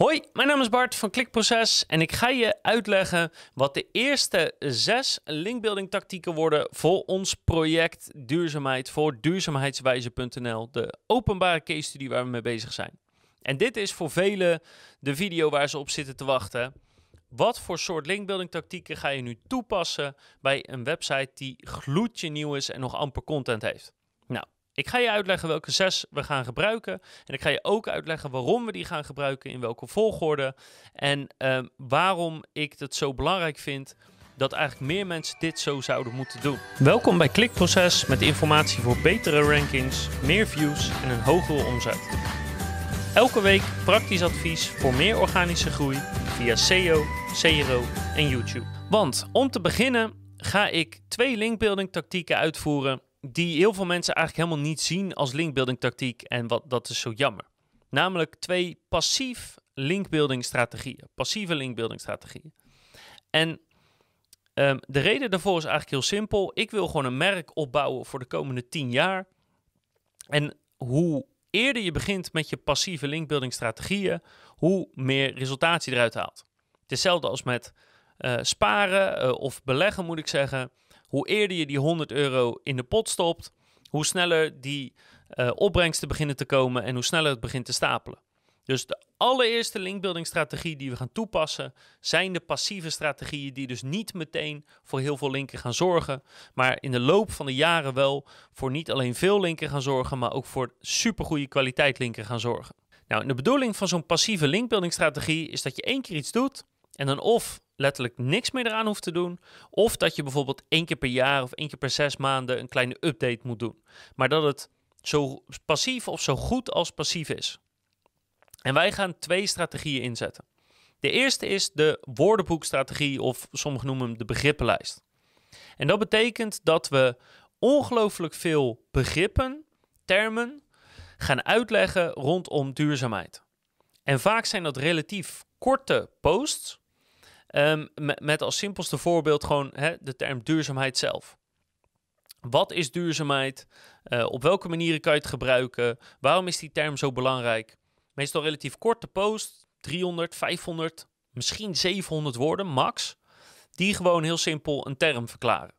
Hoi, mijn naam is Bart van Klikproces en ik ga je uitleggen wat de eerste zes linkbuilding tactieken worden voor ons project Duurzaamheid voor duurzaamheidswijze.nl, de openbare case study waar we mee bezig zijn. En dit is voor velen de video waar ze op zitten te wachten. Wat voor soort linkbuilding tactieken ga je nu toepassen bij een website die gloedje nieuw is en nog amper content heeft? Nou, ik ga je uitleggen welke zes we gaan gebruiken. En ik ga je ook uitleggen waarom we die gaan gebruiken, in welke volgorde. En ehm, waarom ik het zo belangrijk vind dat eigenlijk meer mensen dit zo zouden moeten doen. Welkom bij Klikproces met informatie voor betere rankings, meer views en een hogere omzet. Elke week praktisch advies voor meer organische groei via SEO, CRO en YouTube. Want om te beginnen ga ik twee linkbuilding tactieken uitvoeren die heel veel mensen eigenlijk helemaal niet zien als linkbuilding tactiek en wat dat is zo jammer. Namelijk twee passief linkbuilding strategieën, passieve linkbuilding strategieën. En um, de reden daarvoor is eigenlijk heel simpel. Ik wil gewoon een merk opbouwen voor de komende 10 jaar. En hoe eerder je begint met je passieve linkbuilding strategieën, hoe meer resultaat je eruit haalt. Hetzelfde als met uh, sparen uh, of beleggen, moet ik zeggen. Hoe eerder je die 100 euro in de pot stopt, hoe sneller die uh, opbrengsten beginnen te komen en hoe sneller het begint te stapelen. Dus de allereerste linkbuilding strategie die we gaan toepassen zijn de passieve strategieën die dus niet meteen voor heel veel linken gaan zorgen, maar in de loop van de jaren wel voor niet alleen veel linken gaan zorgen, maar ook voor supergoeie kwaliteit linken gaan zorgen. Nou, de bedoeling van zo'n passieve linkbuilding strategie is dat je één keer iets doet en dan of letterlijk niks meer eraan hoeft te doen. Of dat je bijvoorbeeld één keer per jaar of één keer per zes maanden een kleine update moet doen. Maar dat het zo passief of zo goed als passief is. En wij gaan twee strategieën inzetten. De eerste is de woordenboekstrategie, of sommigen noemen hem de begrippenlijst. En dat betekent dat we ongelooflijk veel begrippen, termen, gaan uitleggen rondom duurzaamheid. En vaak zijn dat relatief korte posts, Um, met, als simpelste voorbeeld gewoon hè, de term duurzaamheid zelf. Wat is duurzaamheid? Uh, op welke manieren kan je het gebruiken? Waarom is die term zo belangrijk? Meestal relatief korte post, 300, 500, misschien 700 woorden max, die gewoon heel simpel een term verklaren.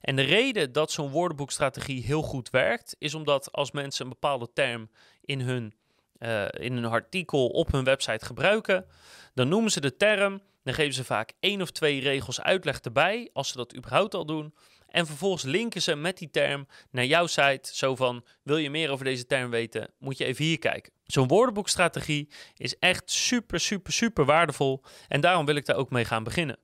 En de reden dat zo'n woordenboekstrategie heel goed werkt, is omdat als mensen een bepaalde term in hun, uh, in hun artikel op hun website gebruiken, dan noemen ze de term dan geven ze vaak één of twee regels uitleg erbij, als ze dat überhaupt al doen. En vervolgens linken ze met die term naar jouw site. Zo van: wil je meer over deze term weten? Moet je even hier kijken. Zo'n woordenboekstrategie is echt super, super, super waardevol. En daarom wil ik daar ook mee gaan beginnen.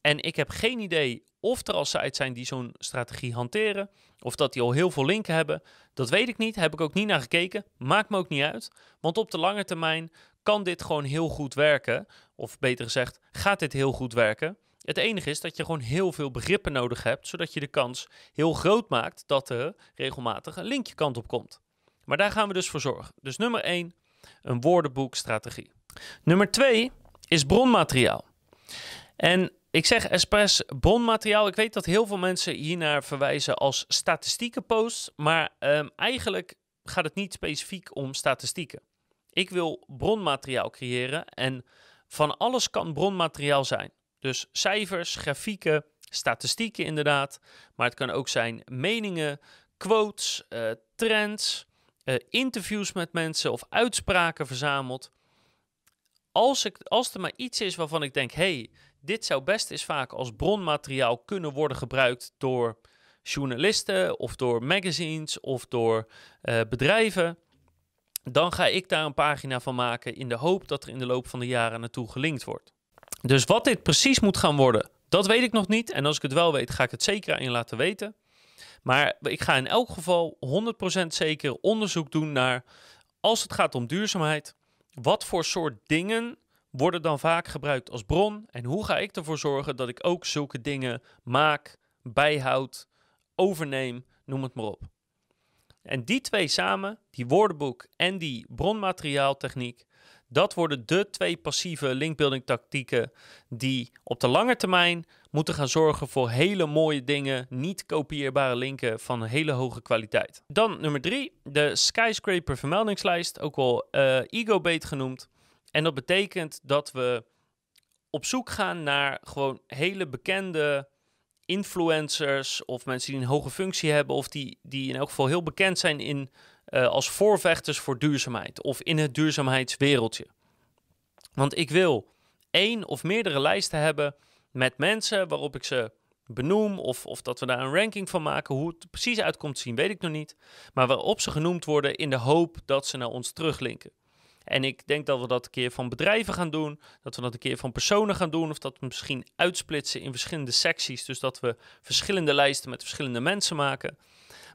En ik heb geen idee of er al sites zijn die zo'n strategie hanteren. Of dat die al heel veel linken hebben. Dat weet ik niet. Heb ik ook niet naar gekeken. Maakt me ook niet uit. Want op de lange termijn kan dit gewoon heel goed werken. Of beter gezegd, gaat dit heel goed werken. Het enige is dat je gewoon heel veel begrippen nodig hebt, zodat je de kans heel groot maakt dat er regelmatig een linkje kant op komt. Maar daar gaan we dus voor zorgen. Dus nummer 1, een woordenboekstrategie. Nummer 2 is bronmateriaal. En ik zeg expres bronmateriaal. Ik weet dat heel veel mensen hiernaar verwijzen als statistieke posts, maar um, eigenlijk gaat het niet specifiek om statistieken. Ik wil bronmateriaal creëren en van alles kan bronmateriaal zijn. Dus cijfers, grafieken, statistieken inderdaad. Maar het kan ook zijn meningen, quotes, uh, trends, uh, interviews met mensen of uitspraken verzameld. Als, ik, als er maar iets is waarvan ik denk, hey, dit zou best eens vaak als bronmateriaal kunnen worden gebruikt door journalisten of door magazines of door uh, bedrijven dan ga ik daar een pagina van maken in de hoop dat er in de loop van de jaren naartoe gelinkt wordt. Dus wat dit precies moet gaan worden, dat weet ik nog niet. En als ik het wel weet, ga ik het zeker aan je laten weten. Maar ik ga in elk geval 100% zeker onderzoek doen naar, als het gaat om duurzaamheid, wat voor soort dingen worden dan vaak gebruikt als bron en hoe ga ik ervoor zorgen dat ik ook zulke dingen maak, bijhoud, overneem, noem het maar op. En die twee samen, die woordenboek en die bronmateriaaltechniek, dat worden de twee passieve linkbuilding tactieken die op de lange termijn moeten gaan zorgen voor hele mooie dingen, niet kopieerbare linken van hele hoge kwaliteit. Dan nummer drie, de skyscraper vermeldingslijst, ook wel uh, EgoBait genoemd. En dat betekent dat we op zoek gaan naar gewoon hele bekende influencers of mensen die een hoge functie hebben of die, die in elk geval heel bekend zijn in, uh, als voorvechters voor duurzaamheid of in het duurzaamheidswereldje. Want ik wil één of meerdere lijsten hebben met mensen waarop ik ze benoem of, of dat we daar een ranking van maken. Hoe het precies uitkomt te zien, weet ik nog niet. Maar waarop ze genoemd worden in de hoop dat ze naar ons teruglinken. En ik denk dat we dat een keer van bedrijven gaan doen, dat we dat een keer van personen gaan doen, of dat we misschien uitsplitsen in verschillende secties, dus dat we verschillende lijsten met verschillende mensen maken.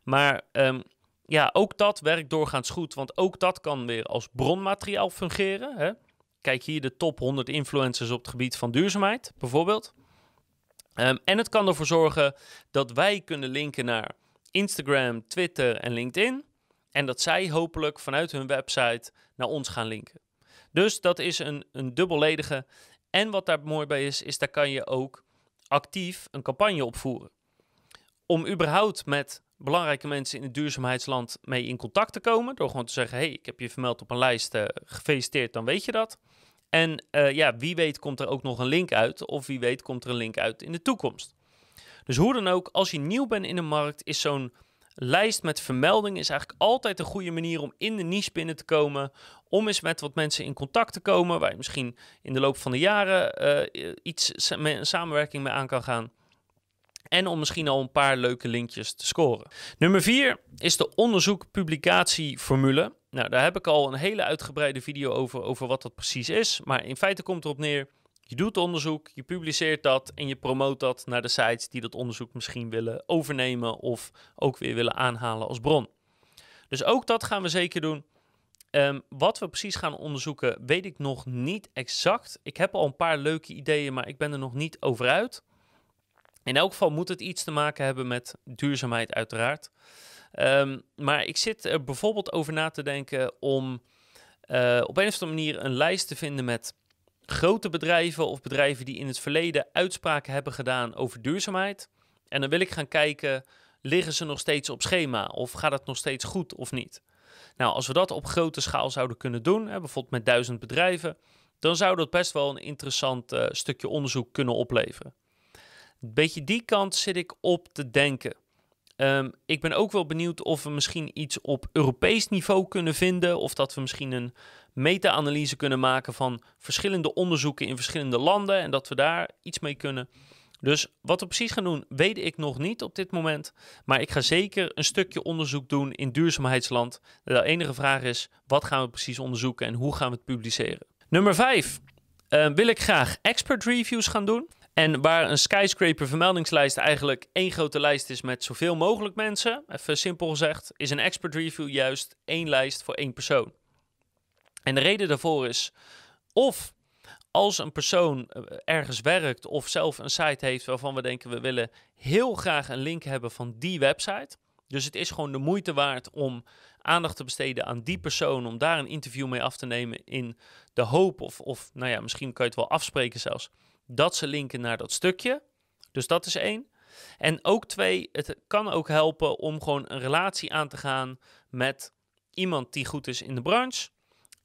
Maar um, ja, ook dat werkt doorgaans goed, want ook dat kan weer als bronmateriaal fungeren. Hè? Kijk hier de top 100 influencers op het gebied van duurzaamheid, bijvoorbeeld. Um, en het kan ervoor zorgen dat wij kunnen linken naar Instagram, Twitter en LinkedIn. En dat zij hopelijk vanuit hun website naar ons gaan linken. Dus dat is een, een dubbelledige. En wat daar mooi bij is, is daar kan je ook actief een campagne opvoeren. Om überhaupt met belangrijke mensen in het duurzaamheidsland mee in contact te komen. Door gewoon te zeggen, hey, ik heb je vermeld op een lijst, uh, gefeliciteerd, dan weet je dat. En uh, ja, wie weet komt er ook nog een link uit, of wie weet komt er een link uit in de toekomst. Dus hoe dan ook, als je nieuw bent in de markt, is zo'n lijst met vermeldingen is eigenlijk altijd een goede manier om in de niche binnen te komen. Om eens met wat mensen in contact te komen, waar je misschien in de loop van de jaren uh, iets samenwerking mee aan kan gaan. En om misschien al een paar leuke linkjes te scoren. Nummer 4 is de onderzoek-publicatieformule. Nou, daar heb ik al een hele uitgebreide video over, over wat dat precies is. Maar in feite komt erop neer, je doet onderzoek, je publiceert dat en je promoot dat naar de sites die dat onderzoek misschien willen overnemen of ook weer willen aanhalen als bron. Dus ook dat gaan we zeker doen. Um, wat we precies gaan onderzoeken, weet ik nog niet exact. Ik heb al een paar leuke ideeën, maar ik ben er nog niet over uit. In elk geval moet het iets te maken hebben met duurzaamheid, uiteraard. Um, maar ik zit er bijvoorbeeld over na te denken om uh, op een of andere manier een lijst te vinden met grote bedrijven of bedrijven die in het verleden uitspraken hebben gedaan over duurzaamheid. En dan wil ik gaan kijken, liggen ze nog steeds op schema of gaat het nog steeds goed of niet? Nou, als we dat op grote schaal zouden kunnen doen, hè, bijvoorbeeld met duizend bedrijven, dan zou dat best wel een interessant uh, stukje onderzoek kunnen opleveren. Een beetje die kant zit ik op te denken. Um, ik ben ook wel benieuwd of we misschien iets op Europees niveau kunnen vinden. Of dat we misschien een meta-analyse kunnen maken van verschillende onderzoeken in verschillende landen. En dat we daar iets mee kunnen. Dus wat we precies gaan doen, weet ik nog niet op dit moment. Maar ik ga zeker een stukje onderzoek doen in duurzaamheidsland. De enige vraag is, wat gaan we precies onderzoeken en hoe gaan we het publiceren? Nummer 5. Uh, wil ik graag expert reviews gaan doen. En waar een skyscraper vermeldingslijst eigenlijk één grote lijst is met zoveel mogelijk mensen, even simpel gezegd, is een expert review juist één lijst voor één persoon. En de reden daarvoor is of als een persoon eh, ergens werkt of zelf een site heeft waarvan we denken we willen heel graag een link hebben van die website. Dus het is gewoon de moeite waard om aandacht te besteden aan die persoon, om daar een interview mee af te nemen in de hoop of, of nou ja, misschien kan je het wel afspreken zelfs dat ze linken naar dat stukje. Dus dat is één. En ook twee, het kan ook helpen om gewoon een relatie aan te gaan met iemand die goed is in de branche.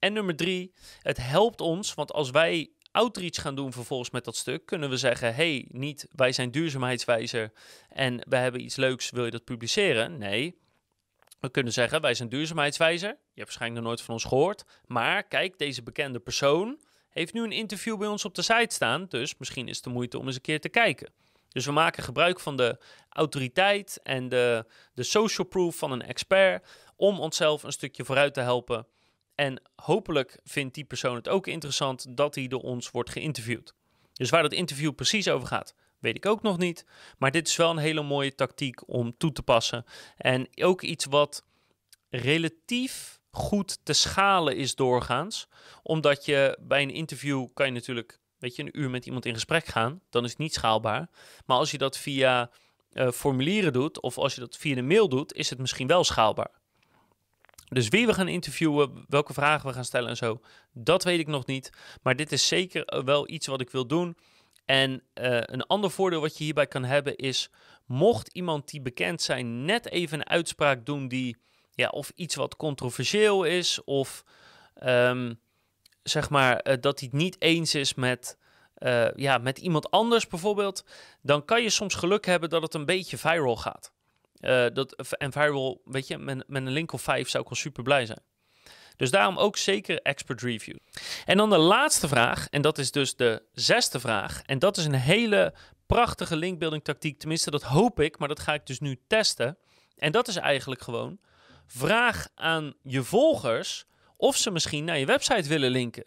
En nummer drie, het helpt ons, want als wij outreach gaan doen vervolgens met dat stuk, kunnen we zeggen: hey, niet wij zijn duurzaamheidswijzer en we hebben iets leuks, wil je dat publiceren? Nee. We kunnen zeggen: wij zijn duurzaamheidswijzer. Je hebt waarschijnlijk nog nooit van ons gehoord. Maar kijk, deze bekende persoon heeft nu een interview bij ons op de site staan. Dus misschien is het de moeite om eens een keer te kijken. Dus we maken gebruik van de autoriteit en de, de social proof van een expert om onszelf een stukje vooruit te helpen. En hopelijk vindt die persoon het ook interessant dat hij door ons wordt geïnterviewd. Dus waar dat interview precies over gaat, weet ik ook nog niet. Maar dit is wel een hele mooie tactiek om toe te passen. En ook iets wat relatief goed te schalen is doorgaans. Omdat je bij een interview kan je natuurlijk, weet je, een uur met iemand in gesprek gaan. Dan is het niet schaalbaar. Maar als je dat via uh, formulieren doet of als je dat via de mail doet, is het misschien wel schaalbaar. Dus wie we gaan interviewen, welke vragen we gaan stellen en zo, dat weet ik nog niet. Maar dit is zeker eh, wel iets wat ik wil doen. En uh, een ander voordeel wat je hierbij kan hebben is, mocht iemand die bekend zijn net even een uitspraak doen die ja, of iets wat controversieel is, of um, zeg maar, eh, dat hij het niet eens is met, eh, ja, met iemand anders bijvoorbeeld, dan kan je soms geluk hebben dat het een beetje viral gaat. Eh, dat, en viral, weet je, met, met een link of 5 zou ik wel super blij zijn. Dus daarom ook zeker expert review. En dan de laatste vraag, en dat is dus de zesde vraag. En dat is een hele prachtige linkbuilding tactiek. Tenminste, dat hoop ik, maar dat ga ik dus nu testen. En dat is eigenlijk gewoon: vraag aan je volgers of ze misschien naar je website willen linken.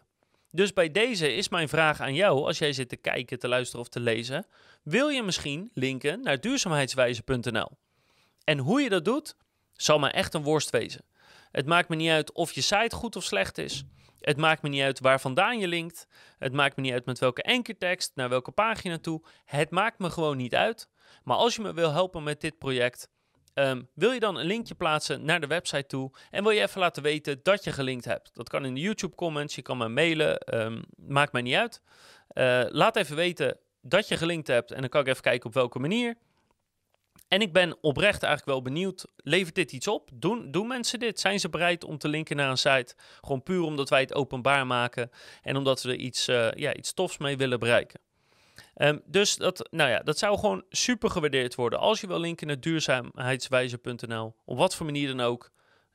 Dus bij deze is mijn vraag aan jou, als jij zit te kijken, te luisteren of te lezen. Wil je misschien linken naar duurzaamheidswijze.nl? En hoe je dat doet, zal maar echt een worst wezen. Het maakt me niet uit of je site goed of slecht is. Het maakt me niet uit waar vandaan je linkt. Het maakt me niet uit met welke ankertekst, naar welke pagina toe. Het maakt me gewoon niet uit. Maar als je me wil helpen met dit project, ehm, wil je dan een linkje plaatsen naar de website toe en wil je even laten weten dat je gelinkt hebt. Dat kan in de YouTube comments, je kan me mailen, um, maakt mij niet uit. Uh, laat even weten dat je gelinkt hebt en dan kan ik even kijken op welke manier. En ik ben oprecht eigenlijk wel benieuwd, levert dit iets op? Doen, doen mensen dit? Zijn ze bereid om te linken naar een site? Gewoon puur omdat wij het openbaar maken en omdat we er iets, uh, ja, iets tofs mee willen bereiken. Um, dus dat, nou ja, dat zou gewoon super gewaardeerd worden. Als je wil linken naar duurzaamheidswijze.nl, op wat voor manier dan ook.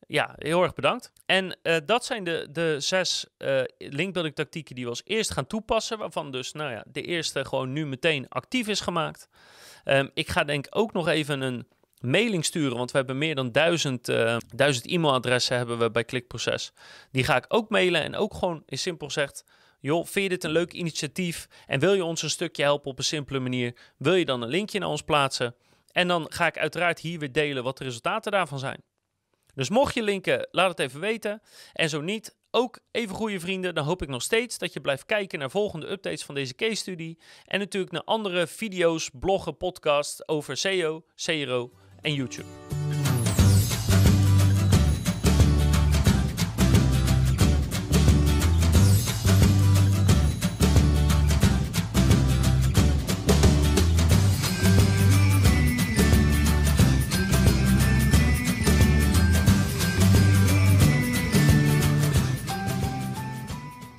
Ja, heel erg bedankt. En uh, dat zijn de, de zes uh, linkbuilding tactieken die we als eerst gaan toepassen. Waarvan dus nou ja, de eerste gewoon nu meteen actief is gemaakt. Um, ik ga denk ook nog even een mailing sturen, want we hebben meer dan duizend, uh, duizend e-mailadressen hebben we bij Klikproces. Die ga ik ook mailen en ook gewoon in simpel zegt, joh, vind je dit een leuk initiatief en wil je ons een stukje helpen op een simpele manier, wil je dan een linkje naar ons plaatsen? En dan ga ik uiteraard hier weer delen wat de resultaten daarvan zijn. Dus mocht je linken, laat het even weten. En zo niet, ook even goede vrienden. Dan hoop ik nog steeds dat je blijft kijken naar volgende updates van deze case study. En natuurlijk naar andere video's, bloggen, podcasts over SEO, CRO en YouTube.